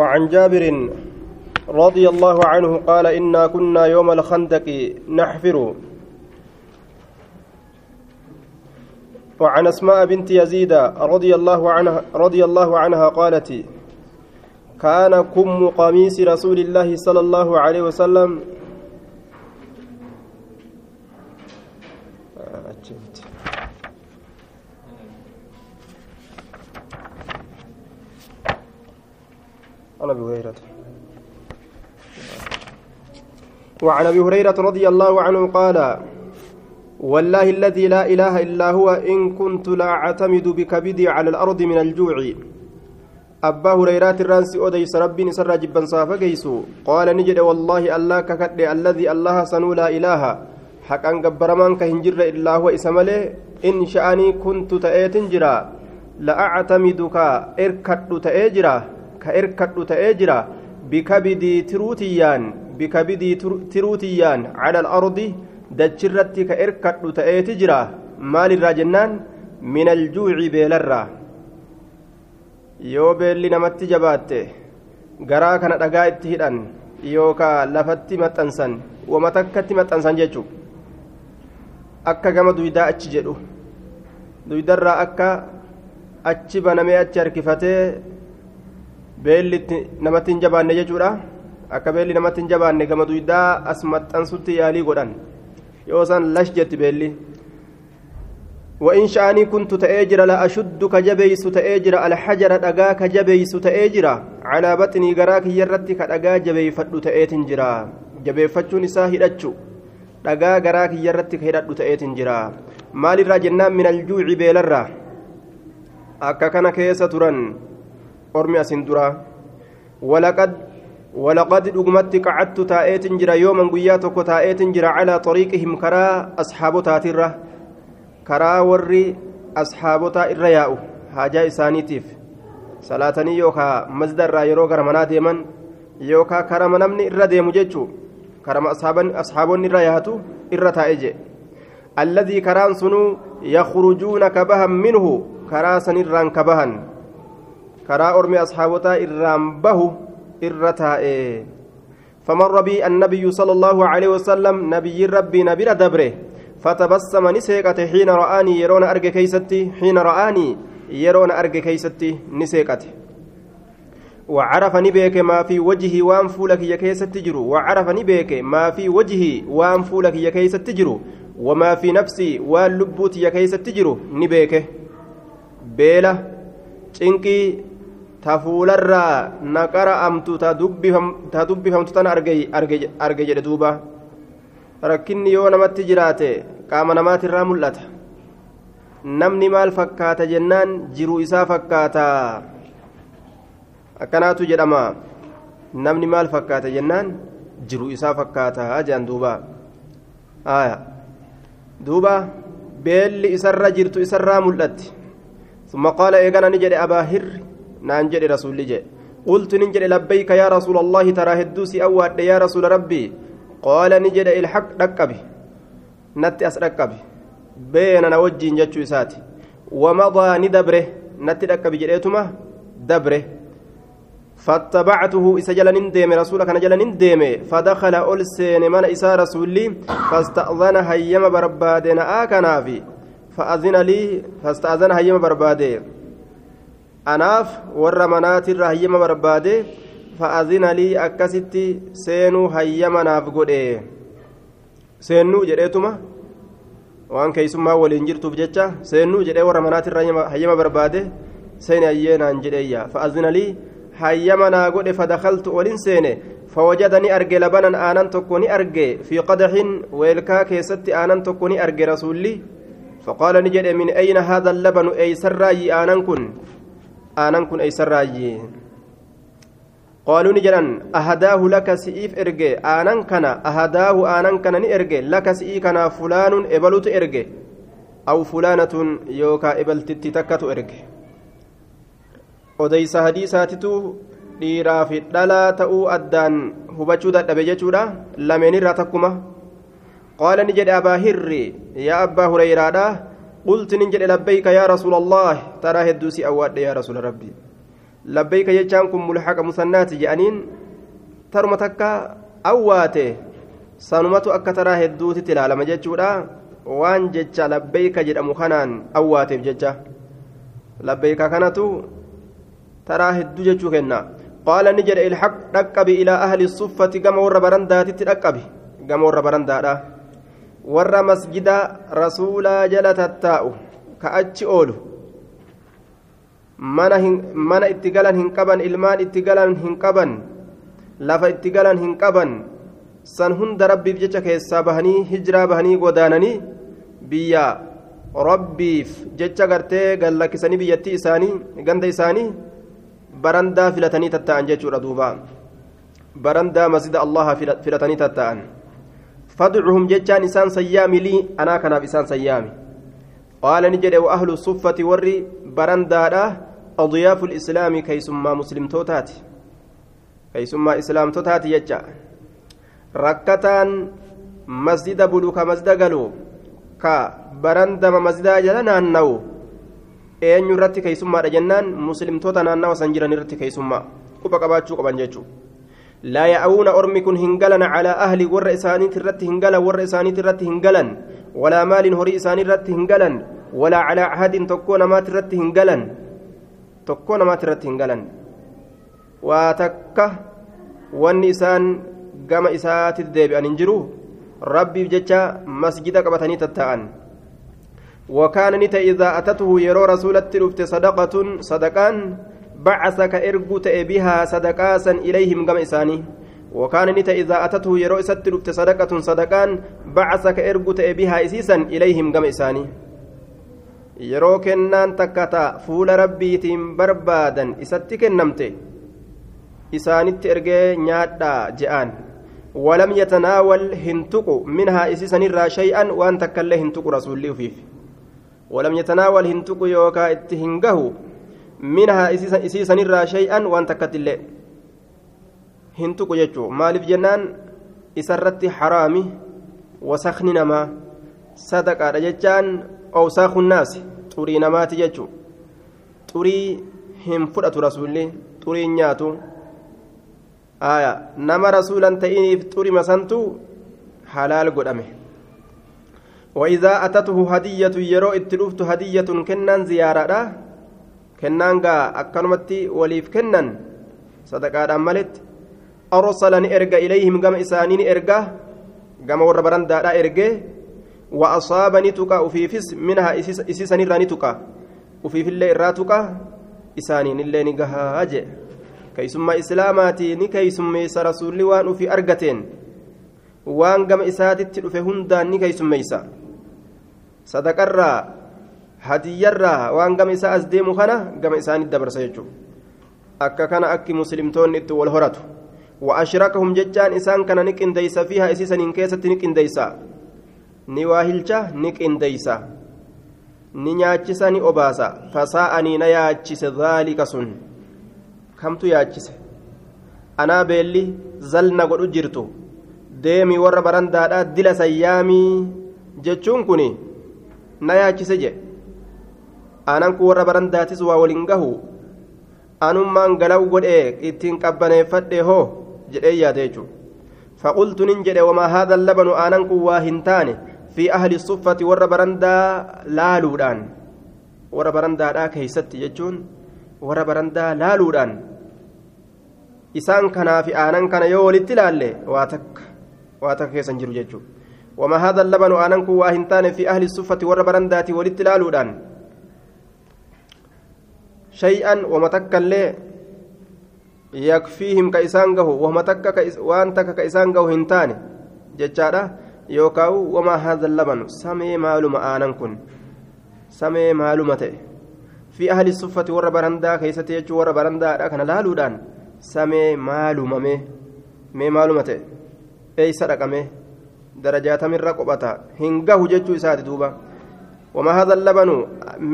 وعن جابر رضي الله عنه قال إنا كنا يوم الخندق نحفر. وعن أسماء بنت يزيد رضي الله عنها رضي الله عنها قالت كان كم قميص رسول الله صلى الله عليه وسلم عن أبي هريرة. وعن أبي هريرة رضي الله عنه قال والله الذي لا إله إلا هو إن كنت لا أعتمد بكبدي على الأرض من الجوع. أبا هريرة الرانس أوديس ربي نسر جبا صافا جيسو قال نجد والله الله ككد الذي الله سنو لا إله. حقا قبرمان كهنجر إلا هو إسماله إن شأني كنت تأيت جرا لأعتمدك إركد تأجرا. Ka erkadhu ta'ee jira bikabidii tiruutiyyaan bikabidii tiruutiyyaan cala alardi dachirratti ka erkadhu ta'eeti jira. Maalirraa jennaan? Min aljuuci beelarraa. Yoo beelli namatti jabaatte garaa kana dhagaa itti hidhan yookaa lafatti maxxansan wama takkatti maxxansan jechuu. Akka gama duydaa achi jedhu. Duydarraa akka achi banamee achi harkifatee beelli namatti hin jabaanne jechuudha akka beelli namatti hin jabaanne gama duydaa as maxxansutti yaalii godhan yoo san lash jetti beelli وإن شأني كنت تأجر لا أشد كجبيس تأجر الحجر دقا كجبيس تأجر على بطني قراك يرتي كدقا جبي فدو تأيتن جرا جبي فتشو نساه هدتشو دقا قراك يرتي كهدتو تأيتن جرا مال الرجنان من الجوع بيلرا أكا كان كيسة ترن ormi asin dura. Walaqad ولقد دغمت قعدت تاءت جرا يوما غيا توكو تاءت جرا على طريقهم كرا اصحاب تاتره كرا وري اصحاب تائر ياء حاجة اسانيتيف صلاتني يوكا مصدر را يرو غرمنا ديمن يوكا نمني ir deemu jechu كرم اصحابن اصحابن الرياتو ir تاءجه الذي كران سنو يخرجون كبهم منه كرا سنران كبهن karaa ormi asxaabotaa irraan bahu irra taa'e. فمر بي النبي صلى الله عليه وسلم نبي ربي نبي دبره فتبسم نسيقته حين رآني يرون أرجى كيستي حين رآني يرون أرجى كيستي نسيقته وعرف نبيك ما في وجهي وان فولك يا كيست تجرو وعرف نبيك ما في وجهي وان فولك يا كيست تجرو وما في نفسي وان لبوت يا كيست تجرو نبيك بيله cinqii ta fuularraa na qara'amtu ta dubbifamtu tana arge jedhe duuba rakkinni yoo namatti jiraate qaama namaatirraa mul'ata namni maal fakkaata jennaan jiruu isaa fakkaata akkanaatu jedhama namni maal fakkaata jennaan jiruu isaa fakkaata jedhan duuba duuba beelli isarra jirtu isarraa mul'atti ثم قال إيقانا نجد أبا هر نانجد رسول جي. قلت ننجد لبيك يا رسول الله ترى هدوسي أواد يا رسول ربي. قال نجد الحق ركبي نتي أس ركبي بيننا وجه جتشو إساتي. ومضى ندبره. نتي ركبي جريتما دبره. فاتبعته إسجل نندم رسولك نجل نندم فدخل ألسين من إسا رسولي فاستأذن هيم بربادنا آكنافي فأذن لي. فاستأذن هيما برباده أناف ور منات هيما برباده فأذن لي أكستي سينو هيما ناف قده سينو جريتما waan keessummaa waliin jirtuuf jecha seennuu jedhee warra manaatirra hayyama barbaade seeni hayyeenaan jedheeyya. Fa'azina lii hayyama naa godhe fadakaltu olin seene فوجد ني أرجي لبنا آنان تكو ني أرجي في قدح ويلكا كيست آنان تكو ني أرجي رسولي فقال نجد من أين هذا اللبن أي سراي آنان كن آنان كن أي سراي قالوا نجران أهداه لك سئيف إرجي آنان كان أهداه آنان كان نئرجي لك سئي كان فلان إبلت إرجي أو فلانة يوكا إبلت تتكت إرجي odeysa hadiisaatitu dhiiraa fi dhalaa ta'uu addaan hubachuu dadhabe jechuudha lameenirraa takkuma qaala ni jedhe abaa yaa abbaa hureyraadha yaa rasuula allah taraa hedduu si awwaadhe yaa rasuula rabbii labbeeyka jechaan kun mulhaqa musannaati je'aniin taruma takka awwaate sanumatu akka taraa hedduutitti ilaalama jechuudha waan jecha labbeeyka jedhamu kanaan awwaateef jecha labbeeyka kanatu taraa hedduu jechuu kenna qaala ni jedhe ilhaq dhaqqabi ilaa ahli suffati gama warra barandaatitti dhaqqabi gama warra barandaadha warra masjida rasuulaa jala tattaa'u ka achi oolu mana itti galan hin qaban ilmaan itti galan hin qaban lafa itti galan hin qaban san hunda rabbiif jecha keessaa bahanii hijiraa bahanii godaananii biyya rabbiif jecha gartee gallakkisanii biyyattii isaanii ganda isaanii barandaa filatanii tatta'an jechuudha duuba barandaa masjida allaha filatanii tatta'an jechaan isaan sayyaami lii anaa kanaaf isaan sayyaami qaala ni jedhe wa ahlu suffati warri barandaadha adiyaafu lislaami keeysummaa muslimtootaati keeysummaa islaamtotaati jecha rakkataan masjida bulu ka masjida galu ka barandama masjidaa jala naanna'u eenyu irratti keeysummaadha jennaan muslimtoota naannawa san jiran irratti keeysummaa quba qabaachuu qaban jechuudha لا يأوون أرمي كن هنجلا على أهل ور إساني ترت هنجلا ور ترت هنجلا ولا مال هري إساني ترت هنجلا ولا على عهد تكون ما ترت هنجلا تكون ما ترت هنجلا وتكه والنسان قام إسات الديب أن انجروا ربي بجتا مسجد قبتني تتأن. وكان نتا إذا أتته يرى رسولة رفت صدقة صدقان بعث كإرجو بها صدقاسا إليهم قم إساني وكان نتا إذا أتته ست رفت صدقة صدقان بعث كإرجو بها إسيسا إليهم قم إساني yeroo kennaan takka ta'a fuula rabbiitiin barbaadan isatti kennamte. Isaanitti ergee nyaadhaa je'aan. ولم يتناول هنتقو منها إسيسا نرى شيئا وأن تكله هنتقو رسول الله فيه ولم يتناول هنتقو يوكا اتهنقه منها إسيسا نرى شيئا وأن تكتل هنتقو يجو مالف جنان إسرت حرامي وسخن نما. صدق رججان أوساخ الناس. طري نمات يجو طري هم فرأة رسول الله طري نياتو aya nama rasuulan ta'iniif xurima santu halaal godhame وإذا أتته هدية يرو اتلفت هدية كنان زيارة. كنان غا أكنمتي وليف كنان صدقاء ملت أرسلني إرجع إليهم قم إسانين إرجع قم وربران دارا إرجع وأصابني تكا وفي فس منها إسيسني راني تكا وفي في الليل راتكا إسانين اللي نجها أجي keeysummaa islaamaatii ni keeysummeeysa rasuulli waan ufii argateen? Waan gama isaatitti dhufe hundaan ni keeysummeeysa sadaqarraa hadiyyarraa waan gama isaa as deemu kana gama isaanitti dabarsa jechuudha. Akka kana akki muslimtoonni itti wal horatu. Wa'ashirakahum jechaan isaan kana ni qindeessa fi haa isiisaniin keessatti ni qindeessa. Ni waa hilcha ni qindeessa. Ni nyaachisa ni obaasa. Fasaa'anii na yaachise dhaalika sun. Kamtu yaachise? Anaa beelli zalna godhu jirtu. Deemi warra barandaadhaa dila sayyaamii jechuun kun na yaachise jee? aanan kun warra barandaatis waa waliin gahu anummaan galawu godhee ittiin qabbaneeffadhe hoo jedhee yaade jechuudha فقلت ننجد وما هذا اللبن آننك واهنتان في أهل الصفة ور برندا لالودان ور برندا لا كيست يجون ور برندا لالودان إسان كان في آنن كان يولد تلالي واتك واتك كيسن جرو وما هذا اللبن آننك واهنتان في أهل الصفة ور برندات ولد تلالودان isaan gahu wama takka waan takka ka isaan gahu hin taane jechaadha yookaan wama haadha labanu samee maaluma aanan kun samee maaluma ta'e. في أهل الصفة ورا برندا كيست يجو ورا برندا كان لالودان سمي معلومة مي معلومة أي سرقمه درجات من رقبتا هنگه ججو إسات دوبا wama hada labanu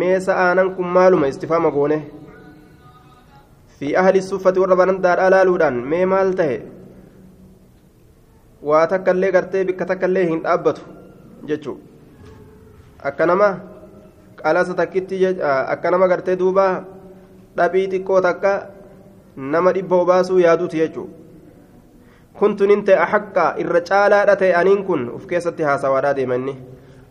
meesa aanan kun maaluma istifaama goone fi ahli suffati warra banandaadhaa laaluudhaan mee maal tahe waa takka illee gartee bikka takka illee hin dhaabbatu jechuu akka nama qalasa takkitti akka nama gartee duuba dhabii xiqqoo takka nama dhibba obaasuu yaaduuti jechuu kuntun hin ta'e ahaqqa irra caalaadha ta'e aniin kun uf keessatti haasawaadhaa deemanni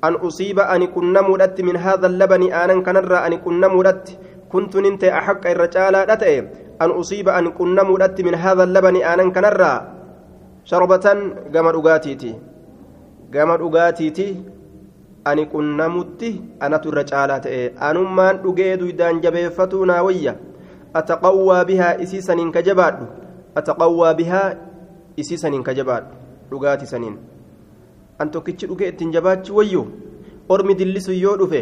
an usiiba ani qunnamuudhatti min haadha labani aanan kanarraa ani qunnamuudhatti kuntu nin ta'e axaqqa irra caalaadha ta'e an usiiba ani qunnamuudhatti min haadha labani aanan kanarraa sharbatan gama dhugaatiiti gama dhugaatiiti ani qunnamutti anatu irra caalaa ta'e anummaan dhugee duydaan jabeeffatuu naa wayya ataqawwaa bihaa isii saniin ka jabaadhu ataqawwaa bihaa isii saniin ka jabaadhu dhugaati saniin an tokkichi dhugee ittiin jabaachi wayyu? Ormi dillisu yoo dhufe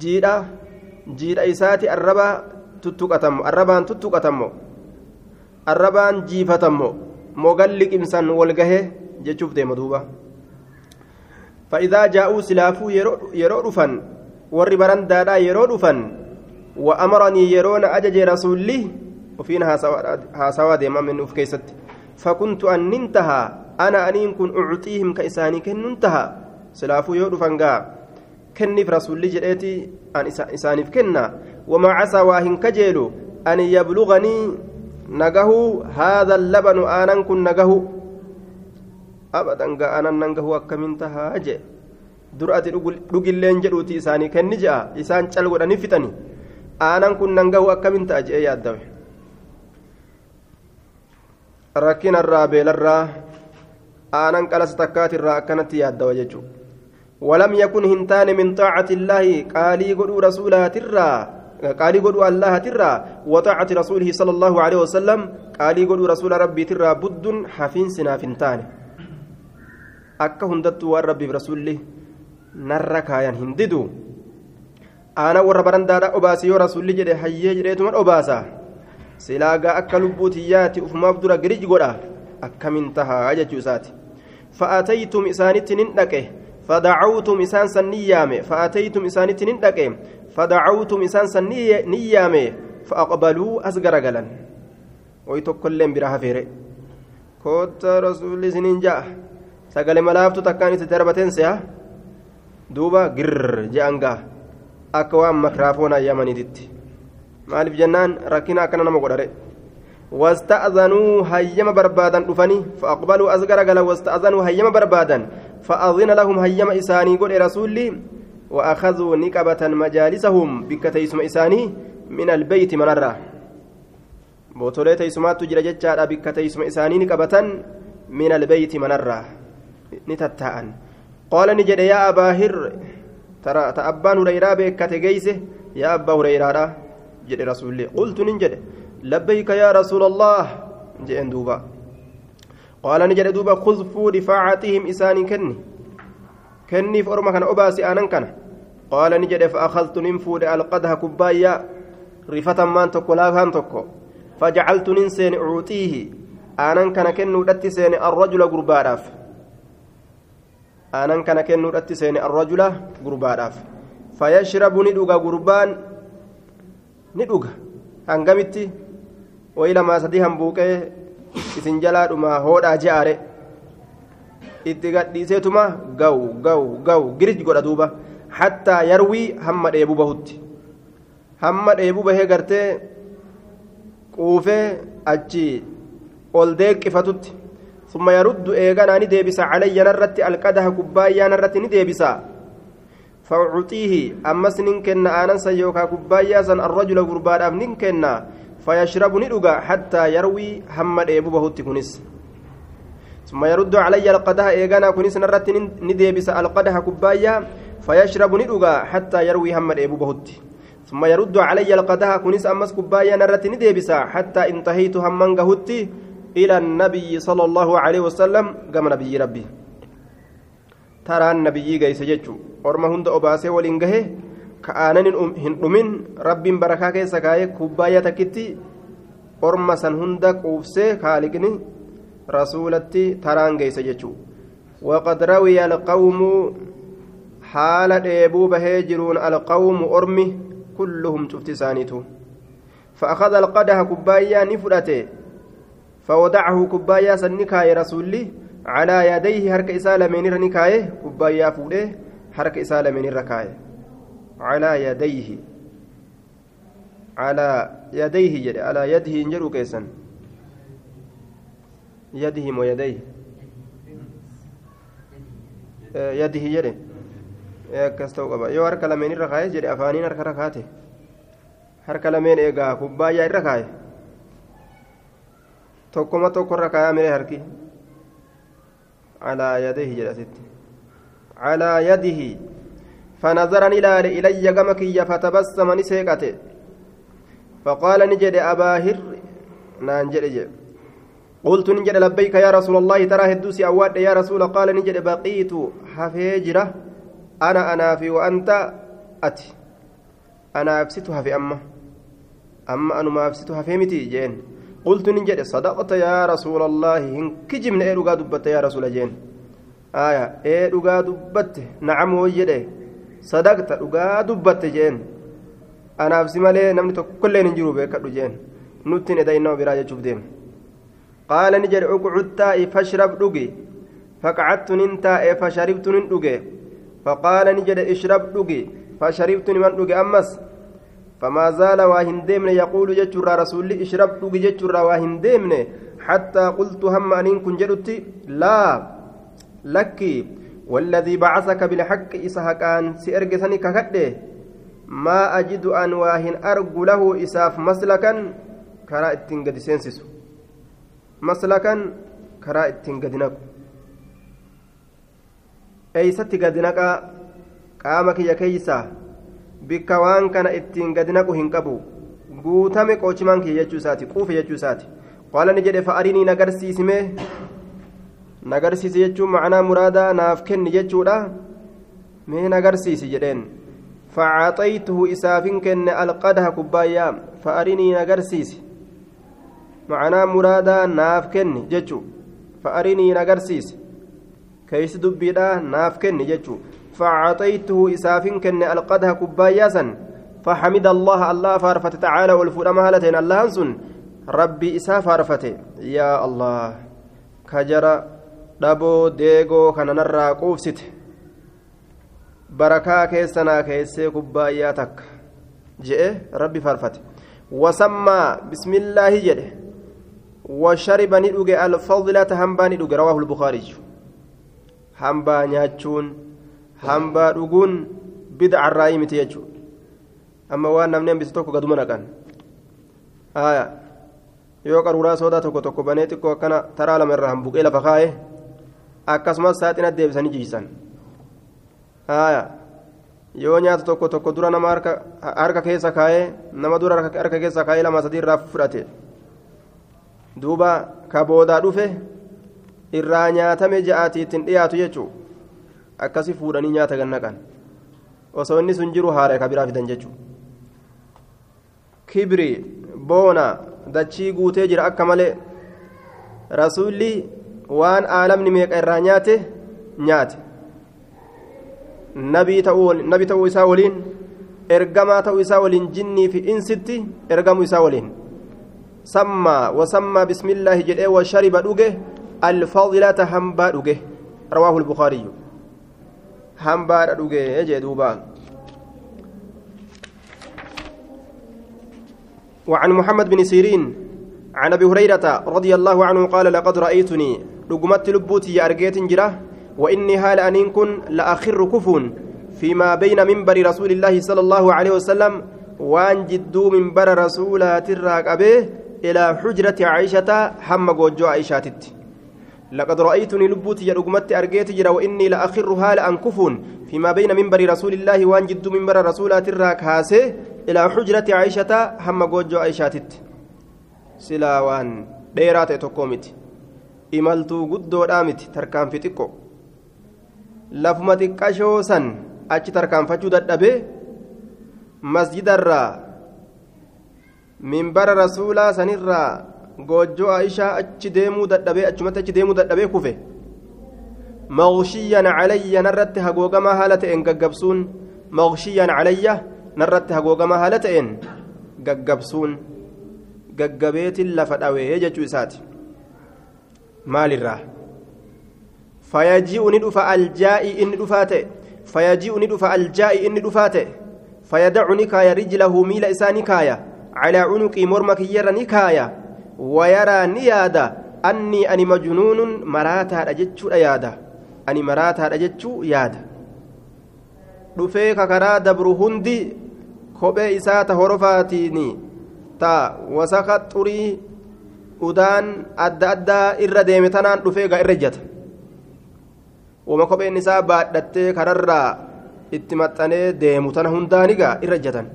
jiidha jiidha isaati arraba tuttuqatammo arrabaan tuttuqatammo arrabaan jiifatammo mogalli qimsan walgahee jechuuf deema duuba. Fa'idaa jaa'uu silaafuu yeroo dhufan warri baran daadhaa yeroo dhufan wa amaranii yeroo na ajaje rasuulli ofiin haasawaa deema min uf keessatti. Fakuntu an tahaa أنا أنين كن أعطيهم كإساني كن ننتهى سلافو يرو دفن كنف رسولي جريتي أن إساني كنا وما عسى واهن كجيلو أن يبلغني نجه هذا اللبن آنا كن نجه abadan ga'anan nan gahuu akkamiin tahaa jee dur ati dhugilleen jedhuuti isaanii kenni je'a isaan cal godhanii fixani aanan kun nan gahuu akkamiin ta'a je'ee yaaddawe rakkinarraa beelarraa aanan qalas takkaatirraa akkanatti yaaddawa jechuudha ولم يكن هنتان من طاعة الله قالي قدو رسولها ترى قالي قدو الله ترى وطاعة رسوله صلى الله عليه وسلم قالي قدو رسول ربي ترى بد حفين akka hundattuu waan rabbiif rasuulli narra kaayan hin didu aana warra barandaadha obaasi yoo rasuulli jedhe hayyee jedheetuman obaasa silaagaa akka lubbuu tiyyaati ufumaaf dura girij godha akkamin tahaa jechuu isaati isaanitti nin dhaqe fadacawtum isaan san ni yaame fa'aqbaluu as garagalan way tokkolleen bira hafeere koota rasuulli isiniin ja'a sagalee malaaftu takkaan itti darbateen se'a duuba girr je'an gaa akka waan makraafoonaa yamaniititti maaliif jennaan rakkina akkana nama godhare wasta'zanuu hayyama barbaadan dhufanii fa'aqbaluu as garagala wasta'zanuu hayyama barbaadan fa'adhina lahum hayyama isaanii godhe rasuulli وأخذوا نقبة مجالسهم. بكتيسم إساني من البيت من الرّ بوتولي تيسمات تجرى جتشارا بكتيسم إساني نقبة من البيت من الرّ نتتاءن قال نجد يا أبا هر ترى تأبان هريرة بكت جيسه يا أبا هريرة جد رسول الله قلت نجد. لبيك يا رسول الله. جئن دوبا. قال نجد دوبا خذ فود فاعتهم إساني كني. كني فأرمى كان أباسي آنن كان. قال نجد فأخذت ننفود القدها كبايا. رفة مان تكو لا تكو فجعلت ننسين أعطيه آنن كان كنو دتسين الرجل قرباراف aanan kana kennuudhatti seene arrajula gurbaadhaaf fayashrabu ni dhuga gurbaan ni wayi lamaa sadii hambuuqee isin jalaadhuma hoodhaa je'aare itti gadhiiseetuma gaw gaw gaw girij godha duuba hattaa yarwii hamma dheebuu bahutti hamma dheebuu bahee gartee quufee achi ol deeqqifatutti ثم يرد إيغانا نديبسا علي نرت القدح كبايا نرت نديبسا فأعطيه أمس ننكن آنسا يوكا كبايا سن الرجل غربان أم ننكن فيشرب ندوغا حتى يروي حمد إيبو بهوت كنس ثم يرد علي القدح إيغانا كنس نرت نديبسا القدح كبايا فيشرب ندوغا حتى يروي حمد إيبو بهوت ثم يرد علي القدح كنس أمس كبايا نرت نديبسا حتى انتهيت همن غهوتي إلى النبي صلى الله عليه وسلم قام نبي ربي. ترى النبي جيس جتشو أرما هند أباسي ولينجه كأنن هندمين رب بركة كيسا كاي كوبايا تكتي أرما سن هند قوفسي خالقني رسولتي تران جيس جتشو وقد روي القوم حال ديبو بهجرون القوم أرمي كلهم شفت سانيتو فأخذ القدح كوبايا نفرته فوضعه كبايا سنكاي رسولي على يديه حركة إسالة من رنكاي كبايا فوده حركة إسالة من ركاي على يديه على يديه جد على يده انجروا كيسا يدهم ويديه يده yoo harka lameen irra kaayee jedhe afaaniin harka irra kaate harka lameen eegaa kubbaayyaa irra kaaye tokkoma tokko irra kaayaa miree harki calaa yadihi jedhasitti calaa yadihi فنظر نلال إلي قمك فتبسم نسيقته. فقال نجد أبا هر نانجد قلت نجد لبيك يا رسول الله ترى هدوسي أواد يا رسول. قال نجد بقيت حفيجرة. أنا أنا في وأنت أتي. أنا أفسدها في أمه أما أنا ما أفسدها في متي جين. قلت نجد صدقت يا رسول الله. إن كجمنا إيه دبت يا رسول جين. آية إيه دبت نعم وجده. صدقت dhugaa dubbatte jeen anaaf si malee namni tokkolleen hin jiru beekadhu jeen nutti hin edaynama biraa jechuuf deema qaala ni jedhe uqcud taa'i fashrab dhugi fasharibtu nin dhuge faqaala ni jedhe ishrab dhugi fasharibtu niman dhuge ammas فما زال واهن ديمن يقول جتشرا رسول اشرب دوغي جتشرا واهن ديمن حتى قلت هم أنين كن جدتي لا لكي والذي بعثك بالحق إسحاقان سيرجسني ككده ما أجد أن واهن أرجو له إساف مسلكا كرا التنجد سينسس مسلكا كرا التنجد eeysatti gadi naqa qaama kiyya keeysa bikka waan kana ittiin gadi naqu hin qabu guutame qoochimaan kiyya jechuu isaati quufe jechuu isaati qaala ni jedhe fa'arinii nagarsiisime nagarsiisi jechuun macnaa muraadaa naaf kenni jechuudha mee nagarsiisi jedheen facaxaytuhu isaafin kenne alqadaha kubbaayyaa fa'arinii nagarsiisi macnaa muraadaa naaf kenni jechuu fa'arinii nagarsiisi keeysi dubbiidha naaf kenni jechuu facaxaytuhu isaafin kenne alqadaha kubbaayyaa san فحمد الله الله فارفت تعالى والفرما هالتين الله سن ربي إسا فارفت يا الله كجرى dhaboo deegoo kana narraa quufsite. Barakaa keessanaa keessee kubbaayyaa takka je'e rabbi faarfate. Wasammaa bismillaahi jedhe. Washariba ni dhuge alfadlata hambaa ni dhuge rawaahu lbukaariyyu hambaa nyaachuun hambaa dhuguun bidcarraayii miti jechuu. Amma waan namni hambise tokko gaduma naqan. Yoo qaruuraa soodaa tokko tokko banee xiqqoo akkana taraa lama irraa hambuqee lafa kaa'e akkasumas saaxina deebisanii jiisan haya yoo nyaata tokko tokko dura nama harka keessa kaayee nama dura harka keessa kaayee lama sadii irraa fudhate. Duuba ka boodaa dhufe irraa nyaatame ja'aati ittiin dhiyaatu jechuu akkasi fuudhanii nyaata gannaqan osoo inni sun jiru haara ka biraa fidan jechuu kibri boona dachii guutee jira akka malee rasuulli waan aalamni meeqa irraa nyaate nyaate nabii ta'uu isaa waliin ergamaa ta'uu isaa waliin jinnii fi insitti ergamuu isaa waliin sammaa wasammaa bismillaahi jedhee washariba dhuge alfadilata hambaa dhuge rawaahu lbukaariyyu hambaadha dhuge jee duubaa وعن محمد بن سيرين عن أبي هريرة رضي الله عنه قال لقد رأيتني dhugumatti lubbuutii argeetin jira وإني هال أن كن لأخر كفون فيما بين منبر رسول الله صلى الله عليه وسلم وأن جدو منبر رسول تراك أبيه إلى حجرة عائشة حم جوجو عائشاتت. لقد رأيتني لبوتي رقمت أرجيت جرا وإني لأخر هال أن كفون فيما بين منبر رسول الله وأن جدو منبر رسول تراك هاسه إلى حجرة عائشة حم جوجو عائشاتت. silaa waan dheeraa ta'e tokko miti. Imaltuu guddoodhaa miti tarkaanfi xiqqo lafuma xiqqashoo san achi tarkaanfachuu dadhabee masjidarraa minbara rasuulaa sanirraa goojjoo aishaa achi deemuu dadhabee achumatti achi deemuu dadhabee kufe. Maqshiyyan calayya narratti hagoogamaa haala ta'een gaggabsuun maqshiyyan calayya narratti hagoogamaa haala ta'een gaggabsuun. Gaggabeetiin lafa dhawee jechuu isaati maalirraa fayaji'u ni dhufa aljaa'i inni dhufaa ta'e fayaji'u ni dhufa aljaa'i inni dhufaa ta'e fayadacu ni kaaya rijlahu miila isaa ni kaaya calaa cunuqii morma kiyyarra ni kaaya wayaraa ni yaada annii ani majnuunun maraataadha jechuudha yaada ani maraataadha jechuu yaada dhufee kakaraa dabru hundi kophee isaa ta horofaatiin ta wasaka xurii udaan adda addaa irra deeme tanaan dhufee gaa irra ejjata wama kopheen isaa baadhattee kararraa itti maxxanee deemu tana hundaanigaa irra ejjatan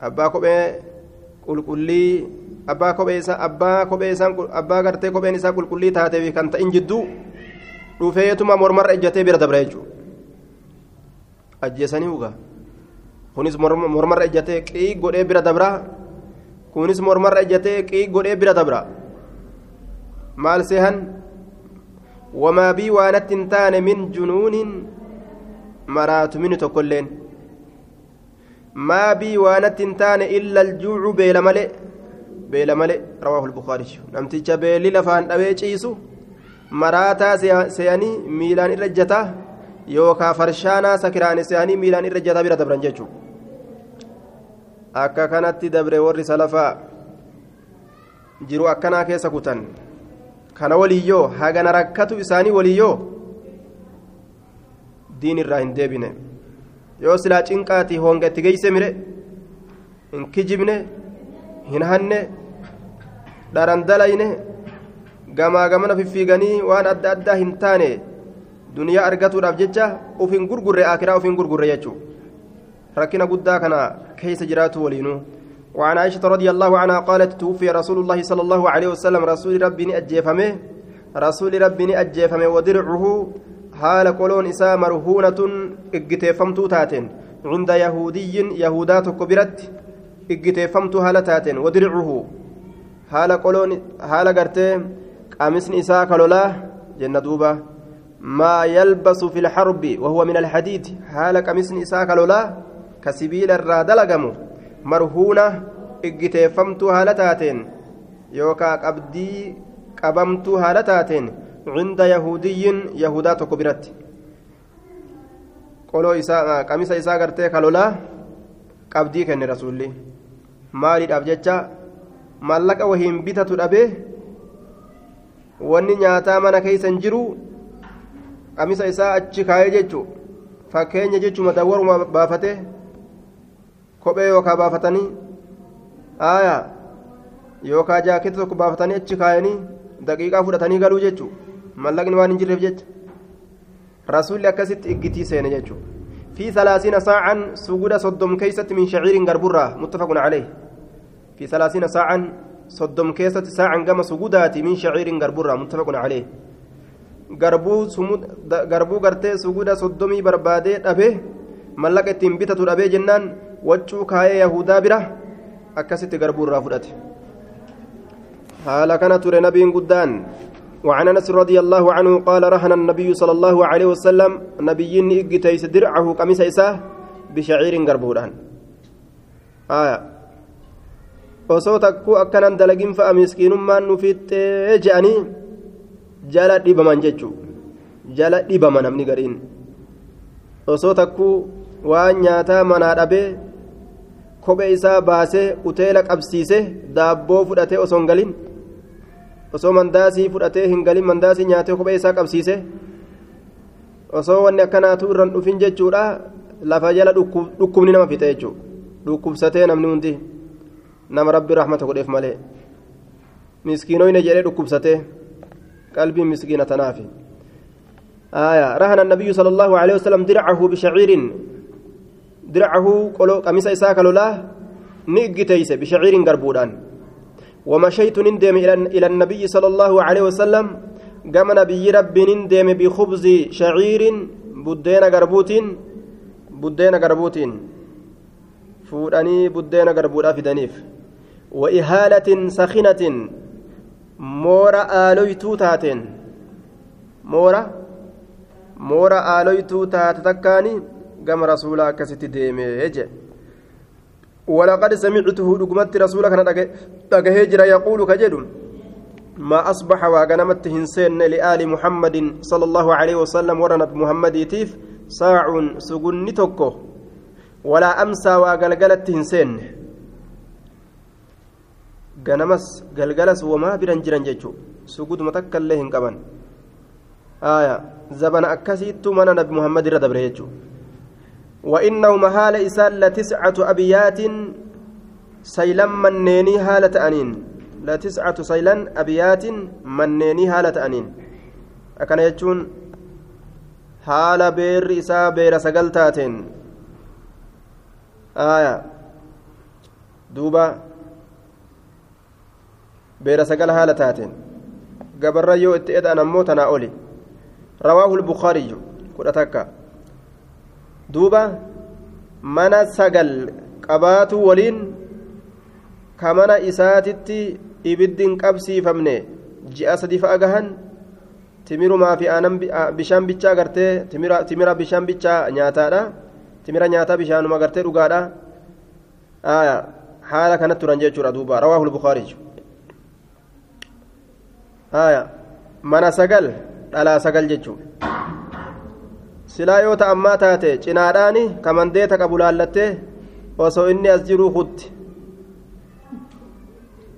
abbaa kophee qulqullii abbaa kophee isaa abbaa kophee isaan abbaa gartee kopheen isaa qulqullii taateef kan ta'in jidduu dhufeetuma mormarra ejjatee bira dabra jechuudha. Ajjeesanii hugaa kunis mormarra ejjatee qii godhee bira dabra kunis mormarra ejjatee qii godhee bira dabra maal seehan wamaa bii waanatti hin taane min junuunin maraatu mini tokkolleen maa bii waanatti hin taane illa aljuucu beela malee beela malee rawaahu lbukaariyu namticha beelli lafaan dhabee ciisu maraataa seeyanii miilaan irra ejjataa yookaan farshaanaa sakiraane seeyanii miilaan irra ejjataa bira dabran jechuudha akka kanatti dabre warri salafaa jiru akkanaa keessa kutan kana waliyyoo hagana rakkatu isaanii waliyyoo diin irraa hin deebine yoo silaa cinqaatii honga itti geeyse mire hin kijibne hin hanne dharan dalayne gamaa gamana fiffiiganii waan adda addaa hin taane duniyaa argatuudhaaf jecha uf hin gurgurre akiraa uf hin gurgurre jechuu rakkina guddaa kana keessa jiraatu waliinuu. وعن عائشة رضي الله عنها قالت توفي رسول الله صلى الله عليه وسلم رسول ربي أجيفمه رسول ربي أجيفمه ودرعه حال قولون إساء مرهونة إجتيفمتو تاتين عند يهودي يهودات كبرت إجتيفمتو هالتاتين ودرعه حال قولون حال قرتي قامسن إساء كالولا جنة دوبة ما يلبس في الحرب وهو من الحديد حال قامسن إساء كالولا كسبيل yookaa qabdii qabamtuu haala taateen cinda yahudiyyin yahudaa tokko biratti qoloo isaa qamisa isaa gartee kalolaa qabdii kenne rasuulli maaliidhaaf jecha mallaqa wahiin bitatu dhabee wanni nyaataa mana keessa hin jiru qamisa isaa achi kaayee jechuu fakkeenya jechuma dawwaruma baafatee kophee yookaan baafatanii aayaa yookaan jaaketa tokko baafatanii achi kaayanii daqiiqaa fudhatanii galuu jechuudha mallaqni waan hin jirreef jecha rasuulli akkasitti iggitii seene jechuudha fi salaasiina saacan suguda soddom keessatti min shaciiriin garburraa muttafaqun calee fi salaasiina saacan soddom keessatti saacan gama sugudaati min shaciiriin garburraa muttafaqun calee garbuu gartee suguda soddomii barbaadee dhabee mallaqa ittiin bitatu dhabee jennaan waccuu kaayee yahudaa bira akkasitti garbuu irraa fudhate haala kana ture nabiin guddaan وعن انس رضي الله عنه قال رهن النبي صلى الله عليه وسلم نبي اجتيس درعه قميص اساه بشعير غربودان آية takkuu akkanan dalagin fa'a miskiinummaan nufittee je'anii jala dhibaman jechuu jala dhibama namni gariin osoo takkuu waan nyaataa manaa dhabee kophee isaa baasee uteela qabsiise daabboo fudhatee osoo hin galin osoo mandaasii fudhatee hin galin mandaasii nyaatee kophee isaa qabsiise osoo wanni akkanaatu irraan dhufin jechuudha lafa jala dhukkubni nama fixe jechuudha dhukkubsatee namni hundi nama rabbi rahmata godheef malee miskiinoyne jedhee dhukkubsatee qalbiin miskiina tanaafi آية رهن النبي صلى الله عليه وسلم درعه بشعير. درعه قميص إساك لولا نيجتيس بشعير قربودان ومشيت نندم إلى النبي صلى الله عليه وسلم. قام نبي رب نندم بخبز شعير بدين قربوت بدين قربوت فوراني بدين قربوت أفدنيف وإهالة سخنة مورا آلويتو تاتين مورا مورا آلويتو تاتتكاني gama rasuulaa akkasitti deemee je ولقد سمعته دغمت رسولك أنا دغه جرا يقول كجد ما اصبح وغنمت هنسين لآل محمد صلى الله عليه وسلم ورنب محمد تيف ساع سغن amsaa waa galgalatti hin seenne. Ganamas galgalas wamaa biran jiran jechuu suguduma takka illee hin qaban zabana akkasiittu mana nabi muhammad irra dabre jechuu وإنهما هال إسان لتسعة أبيات سيلا منيني هالة أنين لتسعة سيلا أبيات منيني هالة أنين أكن يجون haala beerri isaa beera sagal taateen duuba beera sagal haala taateen. Gabarra yoo itti eda'an ammoo tanaa oli. Rawaahu lbukaariyyu kudha takka. Duuba mana sagal qabaatu waliin ka mana isaatitti ibiddiin qabsiifamne ji'a sadi fa'a gahan timirumaa fi aanan bishaan bichaa gartee timira bishaan bichaa nyaataadha timira nyaataa bishaanuma gartee dhugaadha. Haala kanatti turan jechuudha duuba. Rawaahu lbukaariyyu mana sagal? Dhalaa sagal jechuu silaa yoo ta'ammaa taate? Cinaadhaani kamandeeta qabu laallattee osoo inni as jiruu kutti.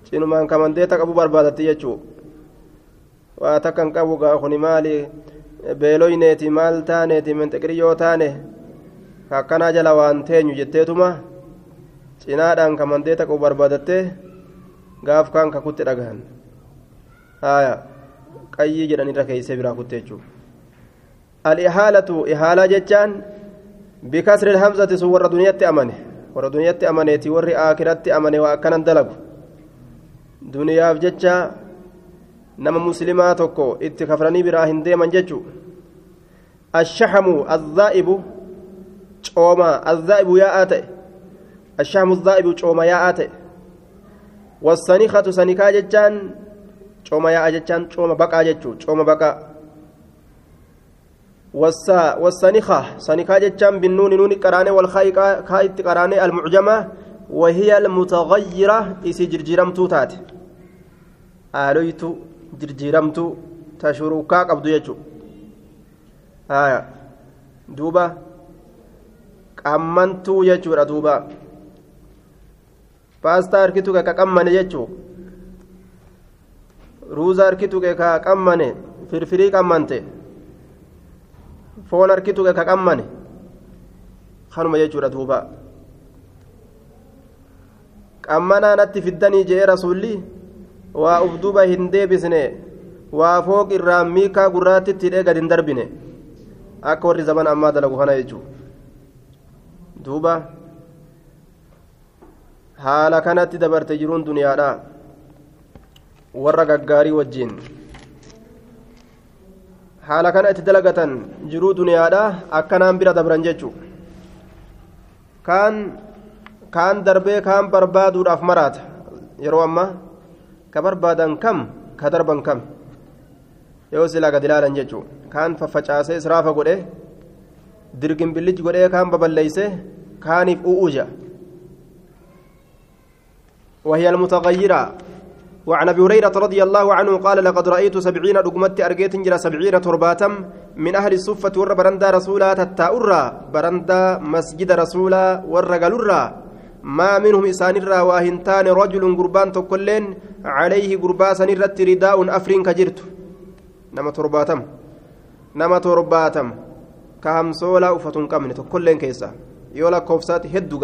Cinumaan kamandeeta qabu barbaadatti jechuu waa takkan qabu gaa kuni maali? Beeloyneeti maal taaneeti menxeqiriyyoo taane akkanaa jala waan teenyu jetteetuma. Cinaadhaan kamandeeta qabu barbaadattee gaaf kaan kakutti dhagahan haya qayyii jedhanirra keeysee biraa kutte jechuudha al-ihaalatu ihaalaa jechaan bikasri ilhamzati sun warra duniyatti amane warra duniyatti amaneeti warri aakiratti amane waa akkanan dalagu duniyaaf jecha nama muslimaa tokko itti kafranii biraa hin deeman jechuu ashahamu azzaa'ibu cooma azzaa'ibu yaa'aa ta'e ashahamu azzaa'ibu cooma yaa'aa ta'e wasanikatu sanikaa jechaan cooma yaa'a jechaan cooma baqaa jechuu cooma baqaa. والسنخة سنخة جتشان بالنون نون قرانة والخاء كايت قرانة المعجمة وهي المتغيرة إسي جرجرمتو تات آلويتو جرجرمتو تشروكا قبضو يجو آية دوبا قمنتو يجو دوبا harkitu ka qammane jechuu. Ruuza harkitu ka qammane firfirii qammante foon harkitu ka qammane kanuma jechuudha duuba qammanaa natti fiddanii jee rasuulli waa uf duba hin deebisne waa fooq irraa miikaa gurraattitti hidhee gad hin darbine akka warri zaman ammaa dalagu kana jechuu duuba haala kanatti dabarte jiruun duniyaadha warra gaggaarii wajjiin haala kana itti dalagatan jiruu duniyaadha. Akkanaan bira dabran jechu. Kaan kaan darbee kaan barbaaduudhaaf maraata. Yeroo amma ka barbaadan kam ka darban kam? Yoo silaa gad ilaalan jechu. Kaan faffacaasee israafa godhee dirgimbillichi godhee kaan baballeeysee kaaniif u'uuja wahiya almutagayyira وعن أبي هريرة رضي الله عنه قال لقد رأيت سبعين رقمت ارجيت جرى سبعين ترباتم من أهل الصفة ور برندا رسولا تتاؤرا برندا مسجد رسولا ورجلورا ما منهم انسان الرا واهنتان رجل قربان تكلين عليه قرباسا الرت رداء أفرين كجرت. نما ترباتم. نما ترباتم. كهم سولا وفتن كمن تكلين كيسا. يولا كوفسات هدو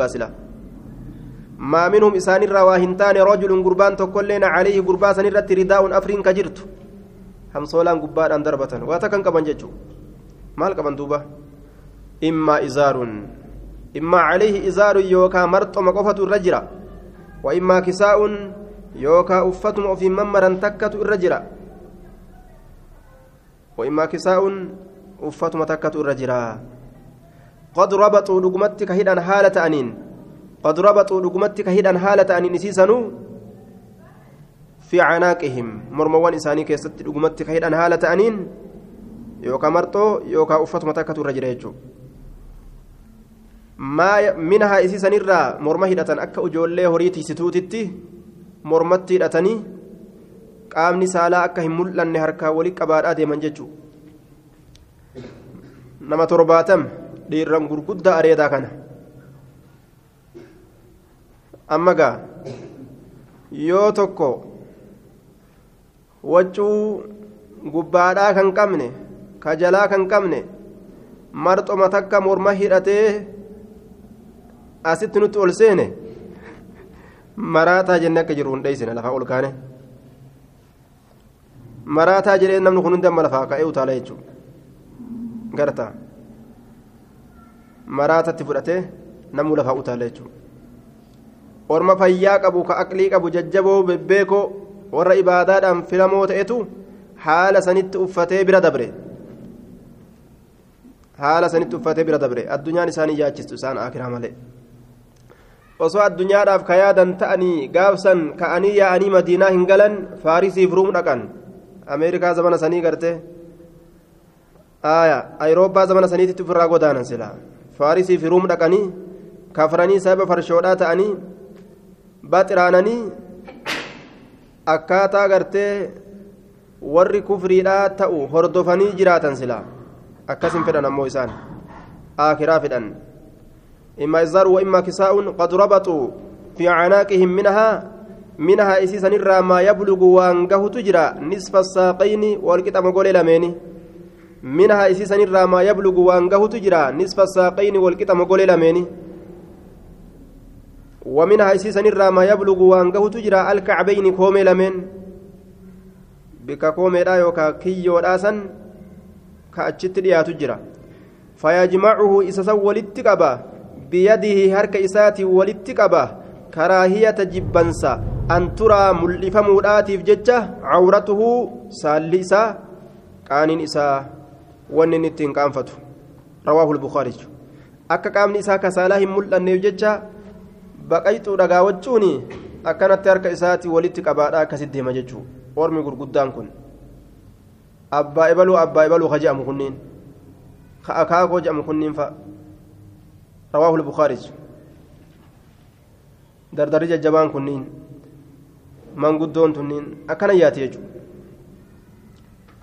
غاسلا ما منهم إسان الرواهنتان رجل قربان تقولين عليه قربان سنرت رداء أفرين كجرت. هم صولان قبان أن دربة واتكن كبان ججو. مال كبان دوبة إما إزار إما عليه إزار يوكا مرط مقفة الرجرة. وإما كساء يوكا أفتم في ممرا تكة الرجرة. وإما كساء أفتم تكة الرجرة. قد ربطوا لقمتك هيدا حالة أنين. قد ربطوا لقمتك هيدا حالة أن نسيسنوا في عناقهم. مرموان إساني كيست لقمتك هيدا حالة أنين. يوكا مرتو يوكا أفت متكة الرجل ما منها إسيسن الرا مرمى هيدة أكا أجولي هريتي ستوتتي مرمتي هيدتني qaamni saalaa akka hin mul'anne harkaa walii qabaadhaa deeman jechuudha nama torbaatam dhiirran gurguddaa areedaa kana amma gaa yoo tokko waccuu gubbaadhaa kan qabne ka jalaa kan qabne marxoma takka morma hidhatee asitti nutti ol seene maraataa jenne akka jiru hundeessine lafaa ol kaane. Maraataa jedhee namni kun hundi amma lafaa ka'ee utaala jechuudha. Garta maraatatti fudhatee namni lafaa utaala jechuudha orma fayyaa qabu ka aqlii qabu jajjaboo bebbeekoo warra ibaadaadhaan filamoo ta'etu haala sanitti uffatee bira dabre haala sanitti uffatee bira dabre addunyaan isaanii yaachistu isaan akiraa malee. osoo addunyaadhaaf ka yaadan ta'anii gaafsan ka'anii yaa'anii madiinaa hin galan faarisiif ruum dhaqan ameerikaa zamana sanii garte aya ayirooppaa zamana saniititti ofirraa godaanan sila faarisiif ruum dhaqanii kafranii sababa farshoodhaa ta'anii baxiraananii akkaataa gartee warri kufriidhaa ta'u hordofanii jiraatan sila. Akkasin fedhan ammoo isaan. Aakiraa fedhan. إما إزار وإما كساء قد ربطوا في عناقهم منها منها إسيسا نرى ما يبلغ وانقه تجرى نصف الساقين والكتاب قول لمين منها إسيسا نرى ما يبلغ وانقه تجرى نصف الساقين والكتاب قول لمين ومنها إسيسا نرى ما يبلغ وانقه تجرى الكعبين كومي لمين بك كومي لا يوكا كيو راسا كأجت ليا تجرى فيجمعه إسسا ولتقبا biyadihi harka isaatii walitti qaba karaahiyata jibbansa an turaa mul'ifamuudhaatiif jecha cawratuhu saalli isaa qaaniin isaa wanni inni ittiin qaanfatu rawaahu lbukaarichu akka qaamni isaa baqayxuu dhagaa wachuun akkanatti harka isaatii walitti qabaadhaa akkasitti hima jechuu. Ormi gurguddaan kun. Abbaa ibaluu abbaa ibaluu ka je'amu kunniin. Ka akaakoo je'amu kunniin fa. Rawaahu lbukaarij dardarri jajjabaan kunniin. Manguddoon tunniin. Akkana yaati jechuu.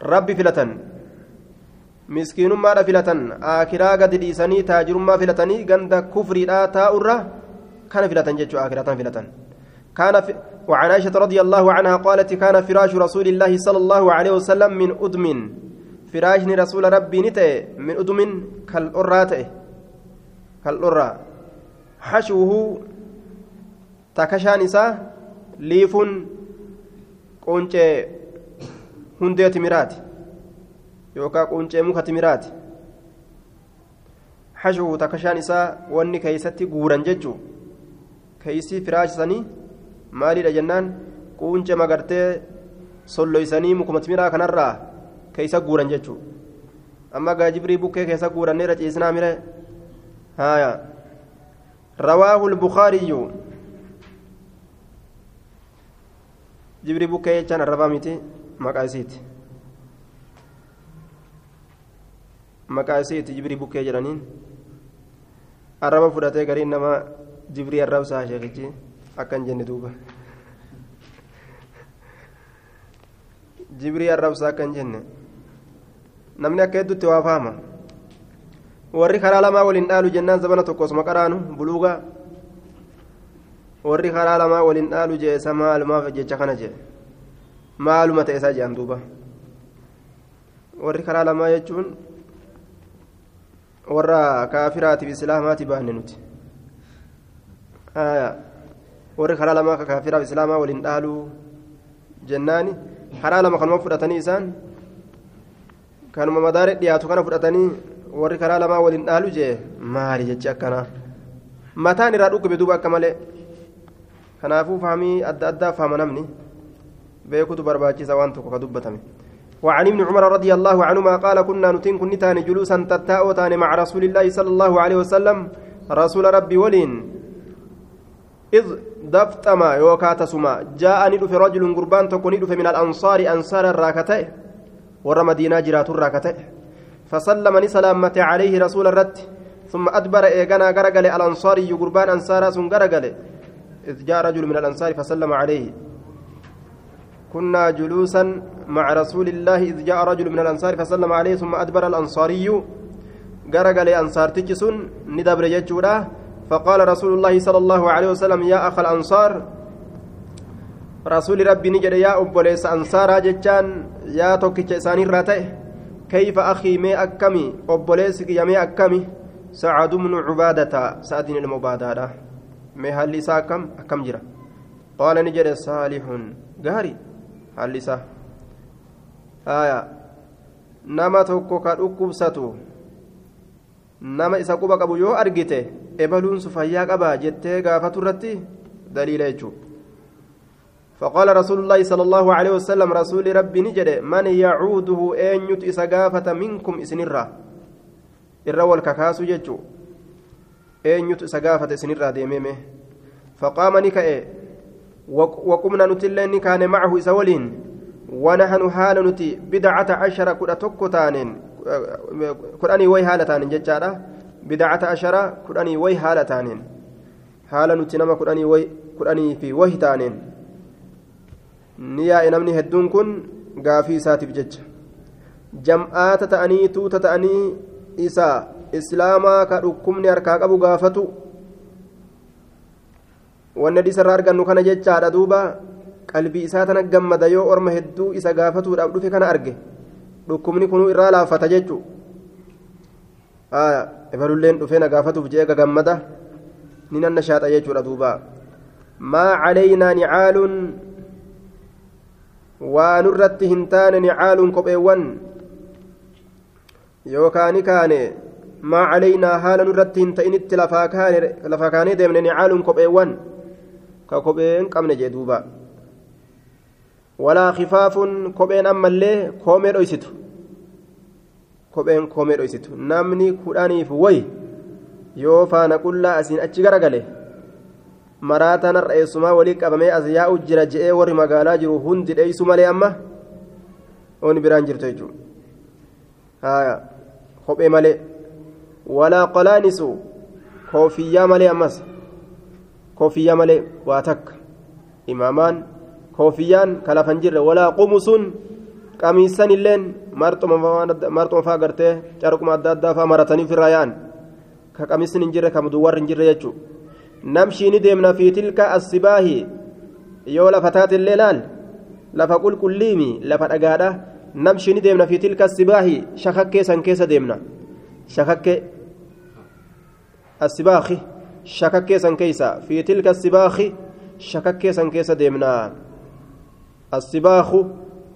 Rabbi filatan. Miskiinummaadha filatan. Akiraa gadi dhiisanii taajirummaa filatanii ganda kufriidhaa taa'urra kana filatan jechuu akiraatan filatan كان في وعن عائشة رضي الله عنها قالت كان فراش رسول الله صلى الله عليه وسلم من أدم فراش رسول ربي نتئ من أدم كالأراتئ kal'urraa hashuuhu takashaan isaa liifuun quncee hundee timiraati yookaan quncee muka timiraati hashuuhu takashaan isaa wanni keeysatti guuran jechuu keeysii firaashsanii maaliidha jennaan? Quunce magartee solloysanii mukumatmiraa kanarraa keeysa guuran jechuu amma gaajibrii bukkee keessa guuranneera ciisnaa mire. Haya rawaahu lbukaariyyu jibrii bukkee jechaan arrabaa miti. Maqaa isiiti. Maqaa isiiti jibrii bukkee jedhaniin. Arraba fudhatee gariin namaa جبري الرب سا شيخي أكن جن دوبا جبري الرب سا كن جن نمني أكيد توافاما warri karaa lamaa waliin dhaalu jennaan zabana tokko osuma qaraanu buluuga warri karaa lamaa waliin dhaalu jeesa maalumaaf jecha kana jee maaluma ta'e isaa jean duuba warri karaa lamaa jechuun warra kaafiraatiif islaamaati baanne nuti warri karaa lamaa kaafiraaf islaamaa waliin dhaalu jennaani karaa lama kanuma fudhatanii isaan kanuma madaare dhiyaatu kana fudhatanii warri karaa lamaa waliin dhaalu jee maali jechi akkana mataan irraa dhukkube duuba akka malee kanaafuu fahamii adda addaa fahama namni beekutu barbaachisa waan tokko ka dubbatame وعن ابن عمر رضي الله عنهما قال كنا نتين كنتان جلوسا تتاؤتان مع رسول الله صلى الله عليه وسلم رسول ربي ولين إذ دفتما يوكاتسما جاءني في رجل قربان تكوني من الأنصار أنصار الراكتة ور مدينة جرات الراكتة. فسلم سلامة عليه رسول الرد ثم أدبر إيغانا غرقل الأنصاري قربان أنصارا سن غرقل إذ جاء رجل من الأنصار فسلم عليه. كنا جلوسا مع رسول الله إذ جاء رجل من الأنصار فسلم عليه ثم أدبر الأنصاري. غرقل أنصار تجسون ندبر يجورا فقال رسول الله صلى الله عليه وسلم يا أخ الأنصار رسول ربي نجد يا أبوليس أنصار جتان يا توكيتش إساني راتي كيف أخي مي أكمي؟ أبوليس يا مي أكمي؟ سعد بن عبادة سعد المبادرة. مي هل كم أكم؟ جرا. قال نجد صالح. غاري هل آية. nama tokko ka dhukkubsatu nama isa quba qabu yoo argite ebaluun su fayyaa qabaa jettee gaafatu irratti daliila jechuudha. فقال رسول الله صلى الله عليه وسلم رسول ربي نجد من يعوده أن يتسقافة منكم إسنرا الرول الككاس يجو أن يتسقافة إسنرا ديميمه فقام نكأ وقمنا نتلين كان معه إسولين ونحن حال نتي بدعة عشر تانين كراني وي حالة تانين ججارة بدعة عشر كراني وي حالة تانين حال نتي نما كراني وي كراني في وي تانين نيا إنمني هدون كن غافي ساتف جج جمعات تأني توت تأني إسا إسلاما كركمني أركاك أبو غافتو wanni isarraa argannu kana jechaadha duuba qalbii isaa tana gammada yoo orma hedduu isa gaafatuudhaaf dhufe kana arge dhukkubni kunuu irraa laaffata jechuu ibalulleen dhufee na gaafatuuf jee gammada ni nanna shaaxa jechuudha duuba maa calaynaa nicaaluun waa nurratti hin taane nicaaluun kopheewwan yookaani kaane maa calaynaa haala nurratti hin ta'initti lafaa kaanee deemne nicaaluun kopheewwan ka kophee hin qabne jee duuba walaa khifaafuun kopheen ammallee koomee dhoysitu kopheen koomee dhoysitu namni kudhaniif wayi yoo faana qullaa asiin achi garagale maraataan har'eessumaa walii qabamee as yaa'u jira je'ee warri magaalaa jiru hundi dheeysu malee amma ooni biraan jirtu jechuudha. Kophee malee. Walaa qolaanisu koofiyyaa malee ammas koofiyyaa malee waa takka. Imaamaan. koofiyyaan kalafan jirre walaa qumusun qamiisan illeen marxuma faa gartee carquma adda addaa faa maratanii ofirraa yaa'an ka qamiisin hin jirre kam duwwarri hin jirre jechuudha namshii ni deemna fi tilka assibaahi yoo lafa taatillee laal lafa qulqulliimi lafa dhagaadha namshii ni deemna fi tilka assibaahi shakakkee san keessa deemna shakakkee assibaahi shakakkee san keessa fi tilka assibaahi shakakkee san keessa deemna. السباخ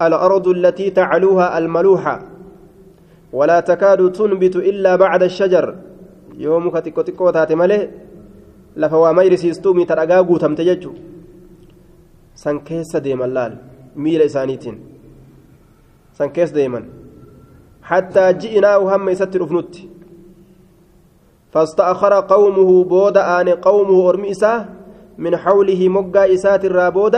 الأرض التي تعلوها الملوحة. ولا تكاد تنبت إلا بعد الشجر. يوم كتكو تكو تاتي لفوا ما يرسيستومي ترقاقو تمتججو. deeman laal miila isaaniitiin san keessa deeman hattaa ji'inaahu hamma isatti dhufnutti فاستأخر قومه بود قومه أرمي من حوله مقا إسات الرابود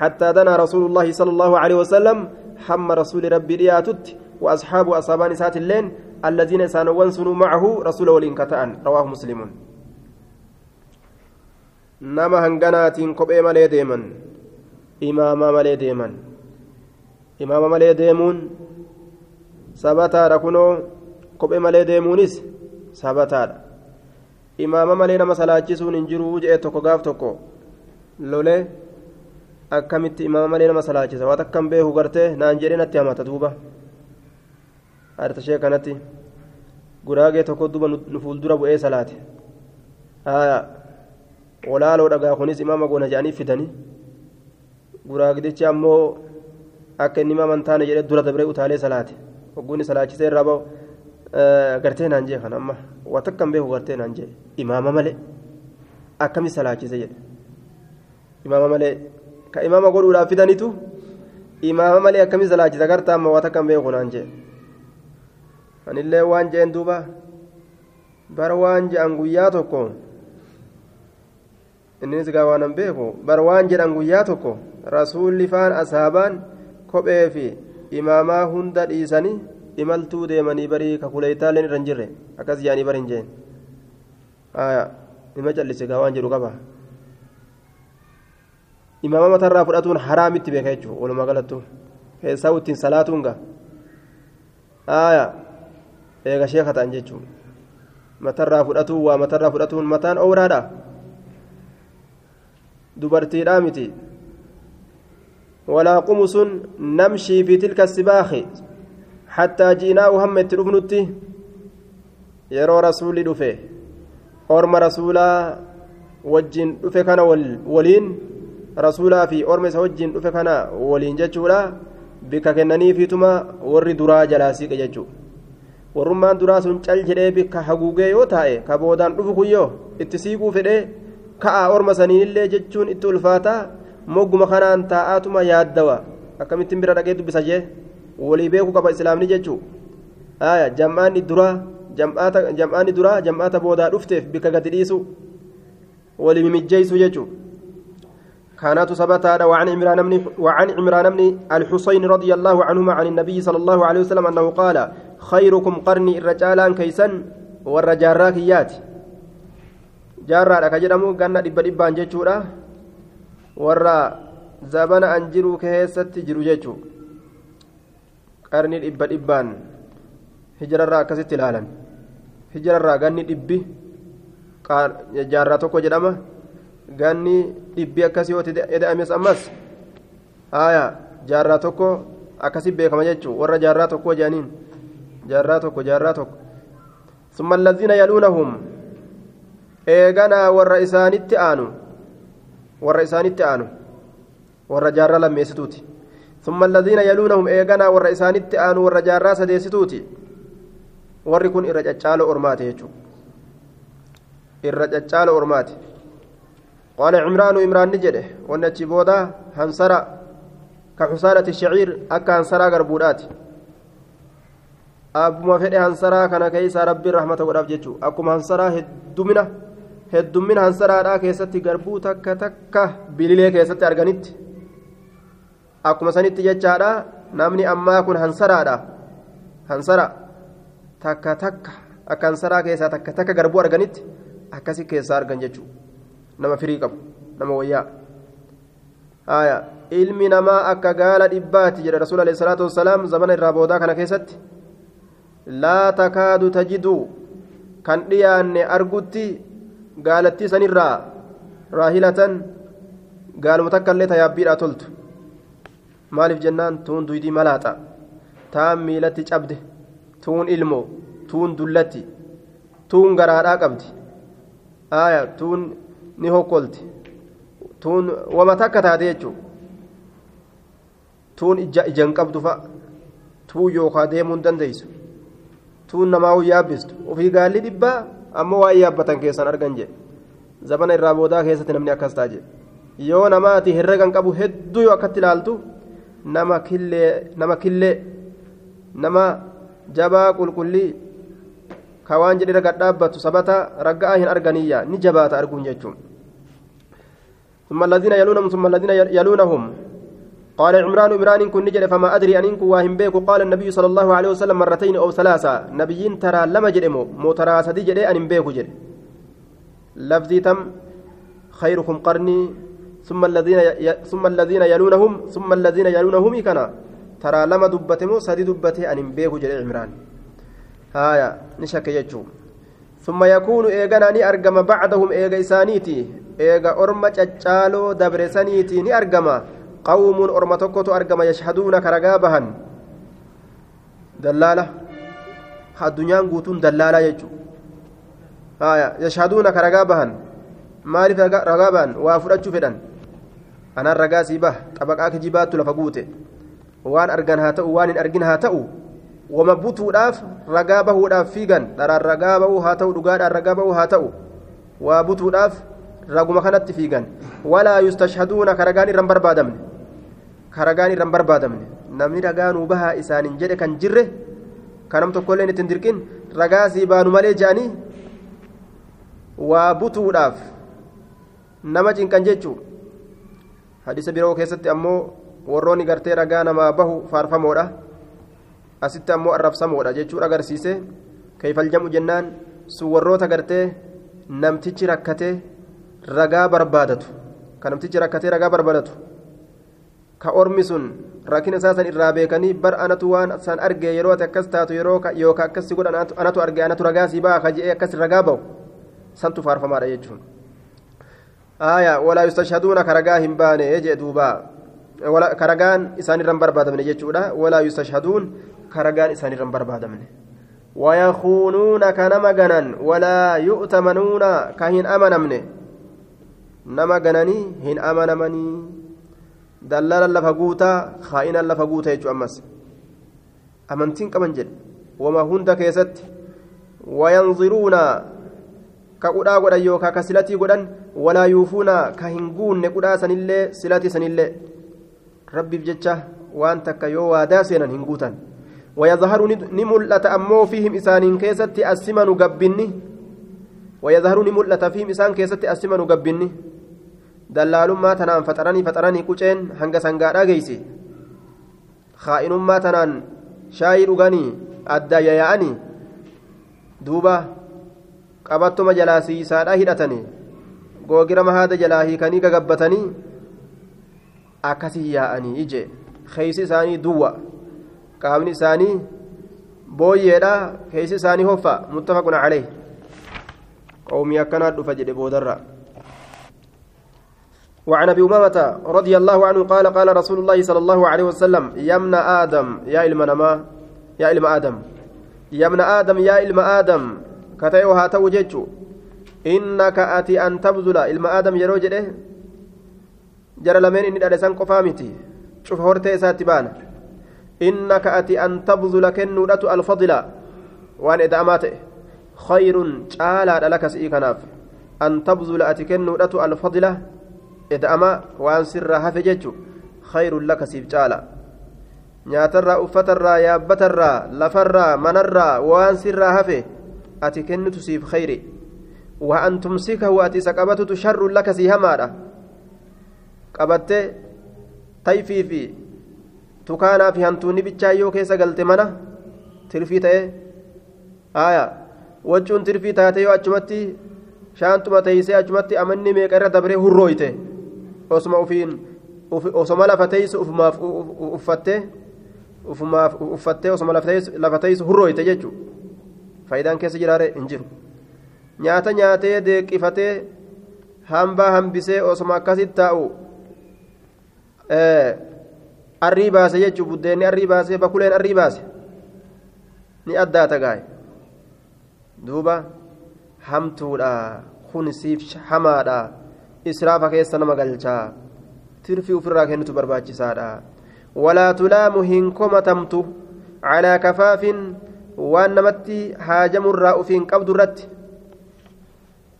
حتى دنا رسول الله صلى الله عليه وسلم حم رسول ربي رياتت وأصحاب أصابان سات اللين الذين سانوا معه رسول ولين كتان. رواه مسلم. نما هنغناتين كوبي مالي ديمن. إماما مالي ديمن. إماما مالي ديمون. malee deemuunis sabataadha imaama malee nama salaachisuun hin jiru jedhe tokko gaaf tokko lolee akkamitti imaama malee nama salaachisa waan akkam beeku gartee naan jedhee natti hamata duuba harta shee kanatti guraagee tokko duuba nu fuuldura bu'ee salaate olaaloo dhagaa kunis imaama goona jedhanii fidanii guraagidichi ammoo akka inni imaama taane jedhee dura dabree utaalee salaate hogguun salaachisee irraa ba'u gartee naan jee kan amma waan akkam beeku gartee naan jee imaama malee akkami salaachise jedhe imaama malee. Ka imaama godhuudhaaf fidanitu imaama malee akkamii salaachisa gartaa amma waan akkam beeku naan jee anillee waan jeen duuba bara waan je'an guyyaa tokko innis gaa waan an beeku bara waan jedhan guyyaa tokko rasuulli faan asaabaan kophee fi imaamaa hunda dhiisanii imaltuu deemanii barii kakuleeytaaleen irra hin jirre akkas jaanii bari hin jeen nima callise gaa waan jedhu qaba imaama matarraa fudhatuun haraamitti beeka jechuudha walumaa galattu keessaa ittiin salaatuun gaa aaya eega sheeka ta'an jechuudha matarraa fudhatuun waa matarraa fudhatuun mataan ooraadha dubartiidhaa miti walaa qumusun namshii fi tilka sibaaki hattaa ji'inaa hamma itti dhufnutti yeroo rasuulli dhufe orma rasuulaa wajjin dhufe kana waliin rasuulaa fi orma isa wajjin dhufe kana waliin jechuudha. Bikka kennaniifiituma warri duraa jalaa siiqe jechuudha warrummaan duraa sun cal jedhee bikka haguugee yoo taa'e ka boodaan dhufu kuyyoo itti siiquu fedhee ka'aa orma saniinillee jechuun itti ulfaataa mogguma kanaan taa'aatuma yaaddawa. Akkamittiin bira dhaqee dubbisa jee? Walii beekuu qaba islaamni jechuudha jam'aanni duraa jam'aanni duraa jam'aata boodaa dhufteef bikka gadi dhiisu. Walii mimijjeessu jechuudha. كانت ثبتها وعن عمران بن وعن عمران بن الحسين رضي الله عنهما عن النبي صلى الله عليه وسلم أنه قال خيركم قرني الرجال كيسا والرجال كيات جارا كجرمو غنا دبا دبان جچودا ورا زبنا أنجرو كيست جرو جچو قرني دبا دبان. هجررا كست الالن هجررا غني دبي جارا توكو جدما ganni dhibbi akkasii yoo eda'ames ammas haya jaarraa tokko akkasi beekama jechuun warra jaarraa tokko jedhaniin jaarraa tokko jaarraa tokko summa allaziina yaluunahum eeganaa warra isaanitti aanu warra isaanitti aanu warra jaarraa lammeessituuti summa allaziina yaluunahum eeganaa warra isaanitti aanu warra jaarraa sadeessituuti warri kun irra caccaalo ormaati jechuudha irra caccaalo ormaati. قال عمران عمران نجده ونتي بودا هنسرا. كحسالة الشعير أكا هنسرا غربودات. أبما فدي هنسرا كان كيسا ربي رحمة وداب جيتشو. أكما هنسرا هدومنا. هدومنا هنسرا دا كيستي غربو تكا تكا بليلي كيستي أرغنيت. أكما سنتي جيتشادا نامني أما كن هنسرا دا. هنسرا. تكا تكا أكا هنسرا كيسا تكا تكا غربو أرغنيت. أكاسي كيسا أرغن جيتشو. Nama firii qabu nama wayyaa haya ilmi namaa akka gaala dhibbaati jedha rasuul alayhi salaatu wassalaam zamana irraa boodaa kana keessatti laa takaadu tajidu kan dhiyaanne argutti gaalattii sanirraa raahilatan gaaluma takka illee tayaabbiidhaa toltu maaliif jennaan tuun duydii malaaxa taan miilatti cabde tuun ilmoo tuun dullatti tuun garaadhaa qabdi tuun ni hokkolti tuun wama takka taate jechuun. Tuun ijaan qabdu fa'a tuun yookaan deemuu hin dandeessu. Tuun namaa yaabbistu. Ofii gaalli dhibbaa ammoo waan yaabbatan keessan argan jedhe. Zabana irraa boodaa keessatti namni akkas ta'a jedhe. Yoo namaati herregan qabu hedduu yoo akkatti ilaaltu nama killee nama killee nama jabaa qulqullii ka waan jedhe gad dhaabbatu sabata raggaa hin arganiyya ni jabaata arguun jechuun ثم الذين يلونهم ثم الذين يلونهم. قال عمران عمران كن نجد فما أدري أن إنكم واهم بيك قال النبي صلى الله عليه وسلم مرتين أو ثلاثة. نبيين ترى لما جدمو مو ترى سدي جدي أن بيك جد لفظي تم خيركم قرني. ثم الذين ي... ثم الذين يلونهم ثم الذين يلونهم كنا. ترى لما دبتمو سدي دبته أن بيك جد عمران. هايا نشك يجوم ثم يكون إيغانا ني أرقم بعدهم إيغا إسانيتي إيغا أرمى تشالو دبرسانيتي ني أرقم قوم أرمى تكوتو أرقم يشهدون كرقابها دلالة. الدنيا قوتون دلالة يجو. آية. يشهدون كرقابها maaliif ragaabaan waa fudhachuu fedhan anaan ragaa sii bah xabaqaa kijibaattu lafa guute waan argan haa dhugaadhaan ragaa bahuu haa ta'u waa butuudhaaf raguma kanatti fiigan walaa yustashhaduuna ka ragaan irran barbaadamne ka ragaan irran barbaadamne namni ragaanuu bahaa isaanin jedhe kan jirre kanam tokkolleen ittiin dirqin ragaa sii baanu malee je'anii waa butuudhaaf nama cinqan jechuu hadiisa biroo keessatti ammoo warroonni gartee ragaa namaa bahu faarfamoodha asitti ammoo arrabsamoodha jechuudha agarsiise keeyfaljamu jennaan sun warroota gartee namtichi rakkatee ragaa barbaadatu. Kan namtichi rakkatee ragaa barbaadatu. Ka ormi sun rakkina isaa san irraa beekanii bar anatu waan san arge yeroo ati akkas taatu yeroo yookaan akkasi godhan anatu arge anatu ragaa sii ba'a ka je'ee akkas ragaa ba'u santu faarfamaadha jechuun. Aayaa walaa yustashhaduuna ka ragaa hin baane jee duuba. Ka ragaan isaanirra hin barbaadamne jechuudha. Walaa yustashhaduun ragaan isaanirra hin barbaadamne. ويخونون كنما جنان ولا يؤتمنون كهن أمنمن. نما جناني هن أمنمني. دلالا لفقوتا خائنا لفقوتا يجو أمس أمنتين كمن جد. وما هند كيست. وينظرون كقدا قدا يوكا كسلتي قدن. ولا يوفون كهنقون قدا سنillee silati sanillee rabbiif jecha waan takka yoo waadaa seenan hin guutan ويظهر نملة أمو فيهم إسان كيست السمن قبني. ويظهر نملة فيهم إسان كيست السمن قبني. دلال ما تنام فتراني فتراني كوشين هنگا سنگا جيسي خائن ما تنان شاير غني أدى يياني دوبا qabattuma jalaa siisaadha hidhatanii googirama haada jalaa hiikanii gagabbatanii akkasii yaa'anii ije keeysi isaanii duwwa qaamni isaanii booyyeedha keeysi isaanii hoffa. Muttafaqun calee qawmii akkanaa dhufa jedhe boodarra. وعن أبي أمامة رضي الله عنه قال قال رسول الله صلى الله عليه وسلم يا ابن آدم يا علم يا علم آدم. يا ابن آدم يا علم آدم. كتئ وهاتو جيتشو. إنك أتي أن تبذل. إلما آدم يرو جده. جرى لمن إني أدسان قفامتي. شوف هورتي ساتبان إنك أتي أن تبذل كنودة الفضل وأن إذا أماته خير تعالى لك سئيكناف أن تبذل أتي كنودة الفضل إذا أما وأن سر هفجتشو خير لك سيف تعالى nyaatarraa uffatarraa yaabbatarraa lafarraa manarraa waan sirraa hafe ati kennitu siif khayri waan tumsikahu ati isa qabatutu sharrun laka sii hamaadha qabatte tayfii fi tukaanaa fi hantuunni bichaayyoo keessa galte mana tirfii ta'e aya waccuun tirfii taate yoo achumatti shaantuma teeysee achumatti amanni meeqa irra dabree hurrooyte osuma ufiin osoma lafa teeysu ufumaaf uffattee ufumaaf uffattee osoma lafa teeysu hurrooyte jechuudha faayidaan keessa jiraare hin jiru nyaata nyaatee deeqifatee hambaa hambisee osoma akkasitti taa'u arrii baase jechuun buddeenni arrii baasee bakuleen arrii baase. Ni addaata gaa'e duuba hamtuudha. Kun siif hamaadha. Israafa keessa nama galchaa. Tirfii ofirraa kennitu barbaachisaadha. Walaa tulaamu hin komatamtu calaa kafaafin waan namatti haajamurraa ufiin qabdu irratti.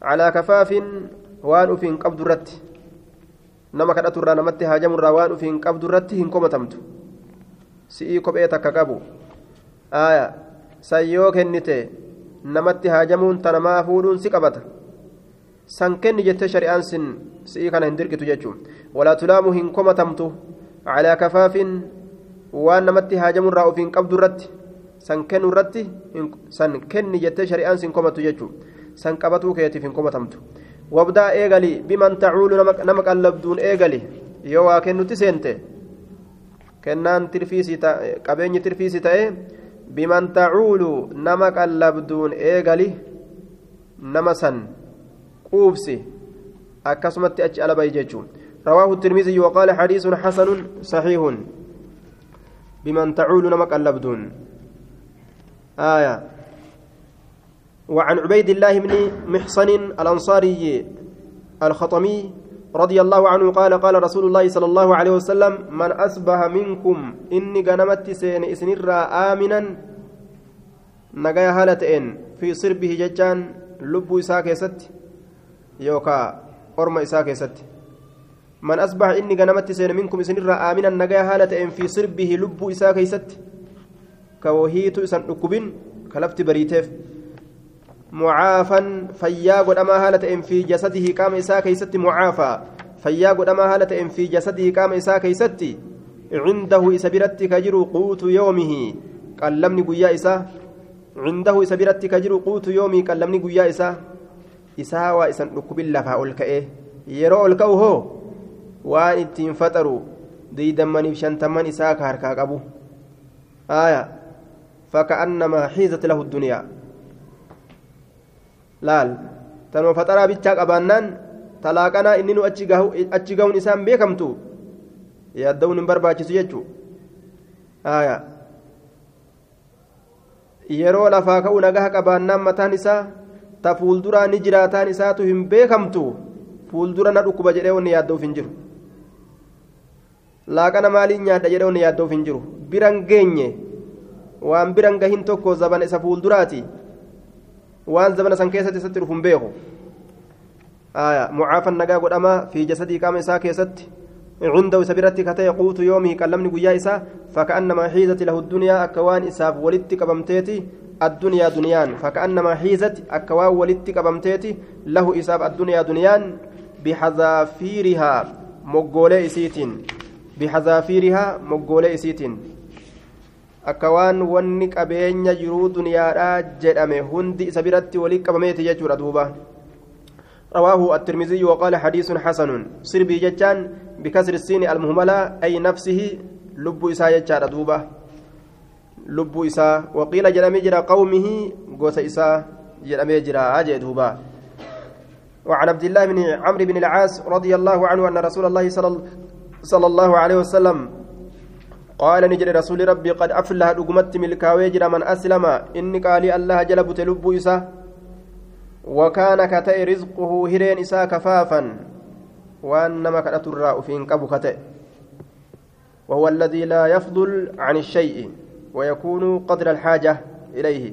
Calaa kafaafin waan ufiin qabdu irratti nama kadhaturraa namatti haajamurraa waan ufiin qabdu irratti hin komatamtu si'ii kophee takka qabu aaya san yoo kennite namatti haajamuun tanamaa fuudhuun si qabata san kenni jettee shari'aan sin si'ii kana hin dirqitu jechuun walaa tulaamu hin komatamtu calaa kafaafin waan namatti haajamurraa ufiin qabdu irratti san kennu irratti san kenni jettee shari'aan sin komatu jechuun san qabatuu keetiif hin komatamtu wabdaa eegali biman tacuulu nama qallabduun eegali yoo waa kennutti seente kennaan tirfiisi qabeenyi tirfiisi ta'e biman tacuulu nama qallabduun eegali nama san quubsi akkasumatti achi alabayi jechuun رواه الترمذي وقال حديث حسن صحيح بمن تعول نما قلبدون آية وعن عبيد الله بن محصن الأنصاري الخطمي رضي الله عنه قال قال رسول الله صلى الله عليه وسلم من أصبح منكم إني غنمت سين إسنر آمنا نجايا هالتين في صربه ججان لب إساك ست يوكا أرم إساك ست من أصبح إني غنمت سين منكم إسنر آمنا نجايا هالتين في صربه لب إساك ست كوهيت إسان أكبين كلفت بريتيف. معافا فيا قد أما هالة في جسده قام إساء كيست معافى فيا قد أما هالة في جسده قام إساء كيست عنده إسبرت كجر قوت يومه. قلمني قيا إساء. عنده إسبرت كجر قوت يومي قلمني قيا إساء. إساء وإسان أكبين لفا أولكئه يرو أولكأه هو waan ittiin faxaru ديدمني شنتمن إساك هركا قبو. آية. فكأنما حيزت له الدنيا. Laal. Tanuma faxaraa bichaa qabaannaan talaaqanaa inni nu achi gahun isaan beekamtu? Yaadda'uun hin barbaachisu jechuu? Yeroo lafaa ka'u nagaha qabaannaan mataan isaa ta fuulduraa ni jiraataan isaatu hin beekamtu? Fuuldura na dhukkuba jedhee wanni yaadda'uuf hin jiru. Laaqana maaliin nyaadha jedhee wanni yaadda'uuf hin jiru? Biran geenye waan biran gahin tokko zabana isa fuulduraati. Waan zabana san keessatti isatti dhufu hin beeku. Mucaafan nagaa godhama fi jasadii qaama isaa keessatti. عنده سبيرتي كتا يقوت يومه كلمني قيا إسا فكأنما حيزت له الدنيا أكوان إساف ولدت كبمتيتي الدنيا دنيان فكأنما حيزت أكوان ولدت كبمتيتي له إساف الدنيا دنيان بحذافيرها مقولة إسيتين بحذافيرها مقولة إسيتين akka waan wanni qabeenya jiruu duniyaadhaa jedhame hundi isa biratti walii qabameeti jechuudha duuba. رواه الترمذي وقال حديث حسن سربي جتان بكسر السين المهملة أي نفسه لب إساء جتان دوبة لب إساء وقيل جرمي جرى قومه قوس إساء جرمي جرى أجي وعن عبد الله بن عمرو بن العاص رضي الله عنه أن رسول الله صلى الله عليه وسلم قال نجري رسول ربي قد أفلح دقمت ملكاوي جرى من أسلم. إني قال الله جل بتلب إسا. وكان كتئ رزقه هرين إسا كفافا. وأنما كانت الراء كبو كتئ وهو الذي لا يفضل عن الشيء ويكون قدر الحاجة إليه.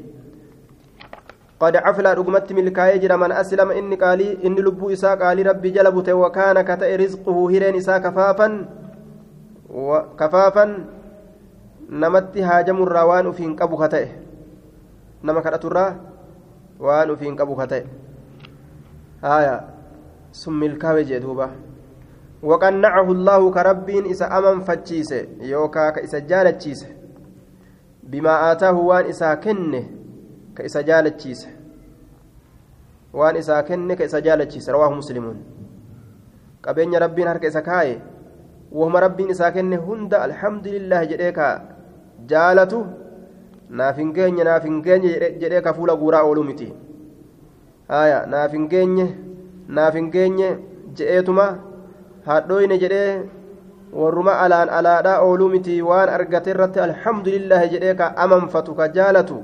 قد عفلا رقمت ملكاي جرى من أسلم. إني قال إني لبو إسا قال ربي جلبت وكان كتئ رزقه هرين إسا كفافا. كفافا. Namatti haajamurraa waan ufiin qabu ka ta'e. Nama kadhaturraa waan ufiin qabu ka ta'e. Haya sun milkaawe jee duuba. وقنعه الله كربين إسا أمن فتشيسه يوكا كإسا جالتشيسه بما آتاه وان إسا كنه كإسا جالتشيسه وان إسا كنه كإسا جالتشيسه رواه مسلمون قبين ربين هرك إسا كاي وهم ربين إسا كنه هند الحمد لله جديكا jaalatu naaf hin geenye naaf hin geenye jedhee ka fuula guuraa ooluu miti haya naaf hin geenye naaf hin geenye je'eetuma hadhooyne jedhee warruma alaan alaadhaa ooluu miti waan argate irratti alhamdulillaahi jedhee ka amanfatu ka jaalatu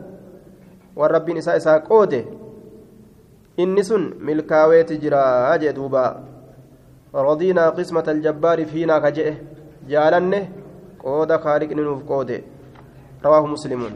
waan rabbiin isaa isaa qoode inni sun milkaaweeti jira jee duuba qismata aljabbaari fiinaa ka je'e jaalanne qooda kaaliqni nuuf qoode رواه مسلم.